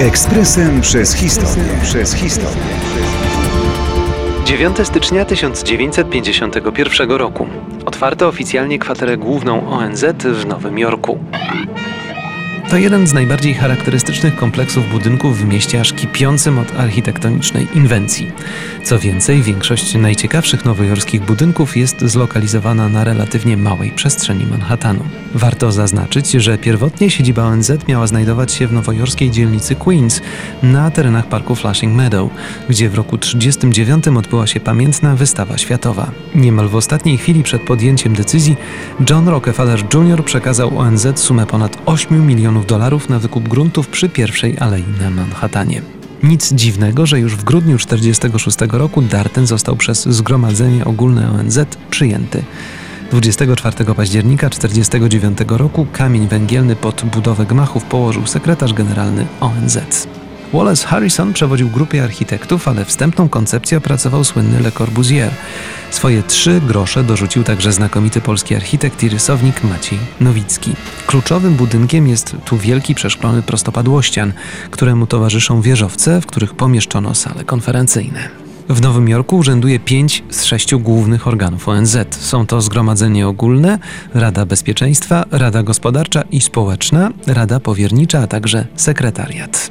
Ekspresem przez historię. Przez historię. 9 stycznia 1951 roku. Otwarto oficjalnie kwaterę główną ONZ w Nowym Jorku. To jeden z najbardziej charakterystycznych kompleksów budynków w mieście, aż kipiącym od architektonicznej inwencji. Co więcej, większość najciekawszych nowojorskich budynków jest zlokalizowana na relatywnie małej przestrzeni Manhattanu. Warto zaznaczyć, że pierwotnie siedziba ONZ miała znajdować się w nowojorskiej dzielnicy Queens, na terenach parku Flushing Meadow, gdzie w roku 1939 odbyła się pamiętna wystawa światowa. Niemal w ostatniej chwili przed podjęciem decyzji John Rockefeller Jr. przekazał ONZ sumę ponad 8 milionów dolarów na wykup gruntów przy pierwszej alei na Manhattanie. Nic dziwnego, że już w grudniu 1946 roku dar ten został przez Zgromadzenie Ogólne ONZ przyjęty. 24 października 1949 roku kamień węgielny pod budowę gmachów położył sekretarz generalny ONZ. Wallace Harrison przewodził grupie architektów, ale wstępną koncepcję opracował słynny Le Corbusier. Swoje trzy grosze dorzucił także znakomity polski architekt i rysownik Maciej Nowicki. Kluczowym budynkiem jest tu wielki przeszklony prostopadłościan, któremu towarzyszą wieżowce, w których pomieszczono sale konferencyjne. W Nowym Jorku urzęduje pięć z sześciu głównych organów ONZ. Są to Zgromadzenie Ogólne, Rada Bezpieczeństwa, Rada Gospodarcza i Społeczna, Rada Powiernicza, a także Sekretariat.